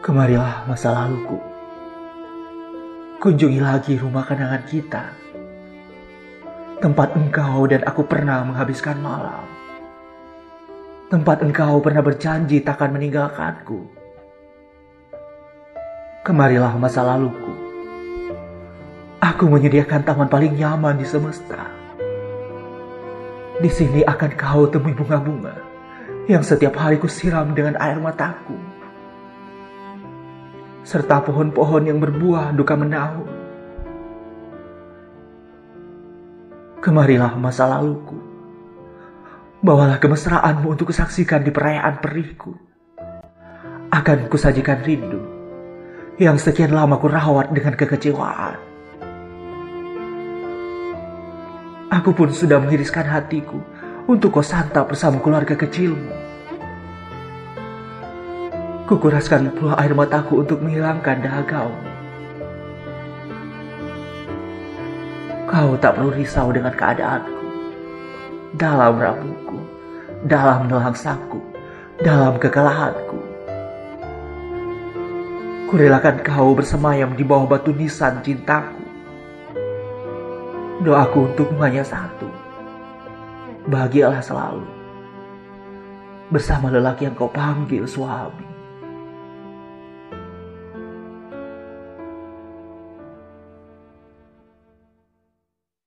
Kemarilah masa laluku. Kunjungi lagi rumah kenangan kita. Tempat engkau dan aku pernah menghabiskan malam. Tempat engkau pernah berjanji takkan meninggalkanku. Kemarilah masa laluku. Aku menyediakan taman paling nyaman di semesta. Di sini akan kau temui bunga-bunga yang setiap hari ku siram dengan air mataku. Serta pohon-pohon yang berbuah duka menahun. Kemarilah masa laluku. Bawalah kemesraanmu untuk kusaksikan di perayaan perihku. Akan kusajikan rindu yang sekian lama ku rawat dengan kekecewaan. Aku pun sudah mengiriskan hatiku untuk kau santap bersama keluarga kecilmu. Kukuraskan pula air mataku untuk menghilangkan dahagamu. Kau tak perlu risau dengan keadaanku. Dalam rapuku, dalam nelangsaku, dalam kekalahanku. Kurelakan kau bersemayam di bawah batu nisan cintaku. Doaku untukmu hanya satu. Bahagialah selalu. Bersama lelaki yang kau panggil suami.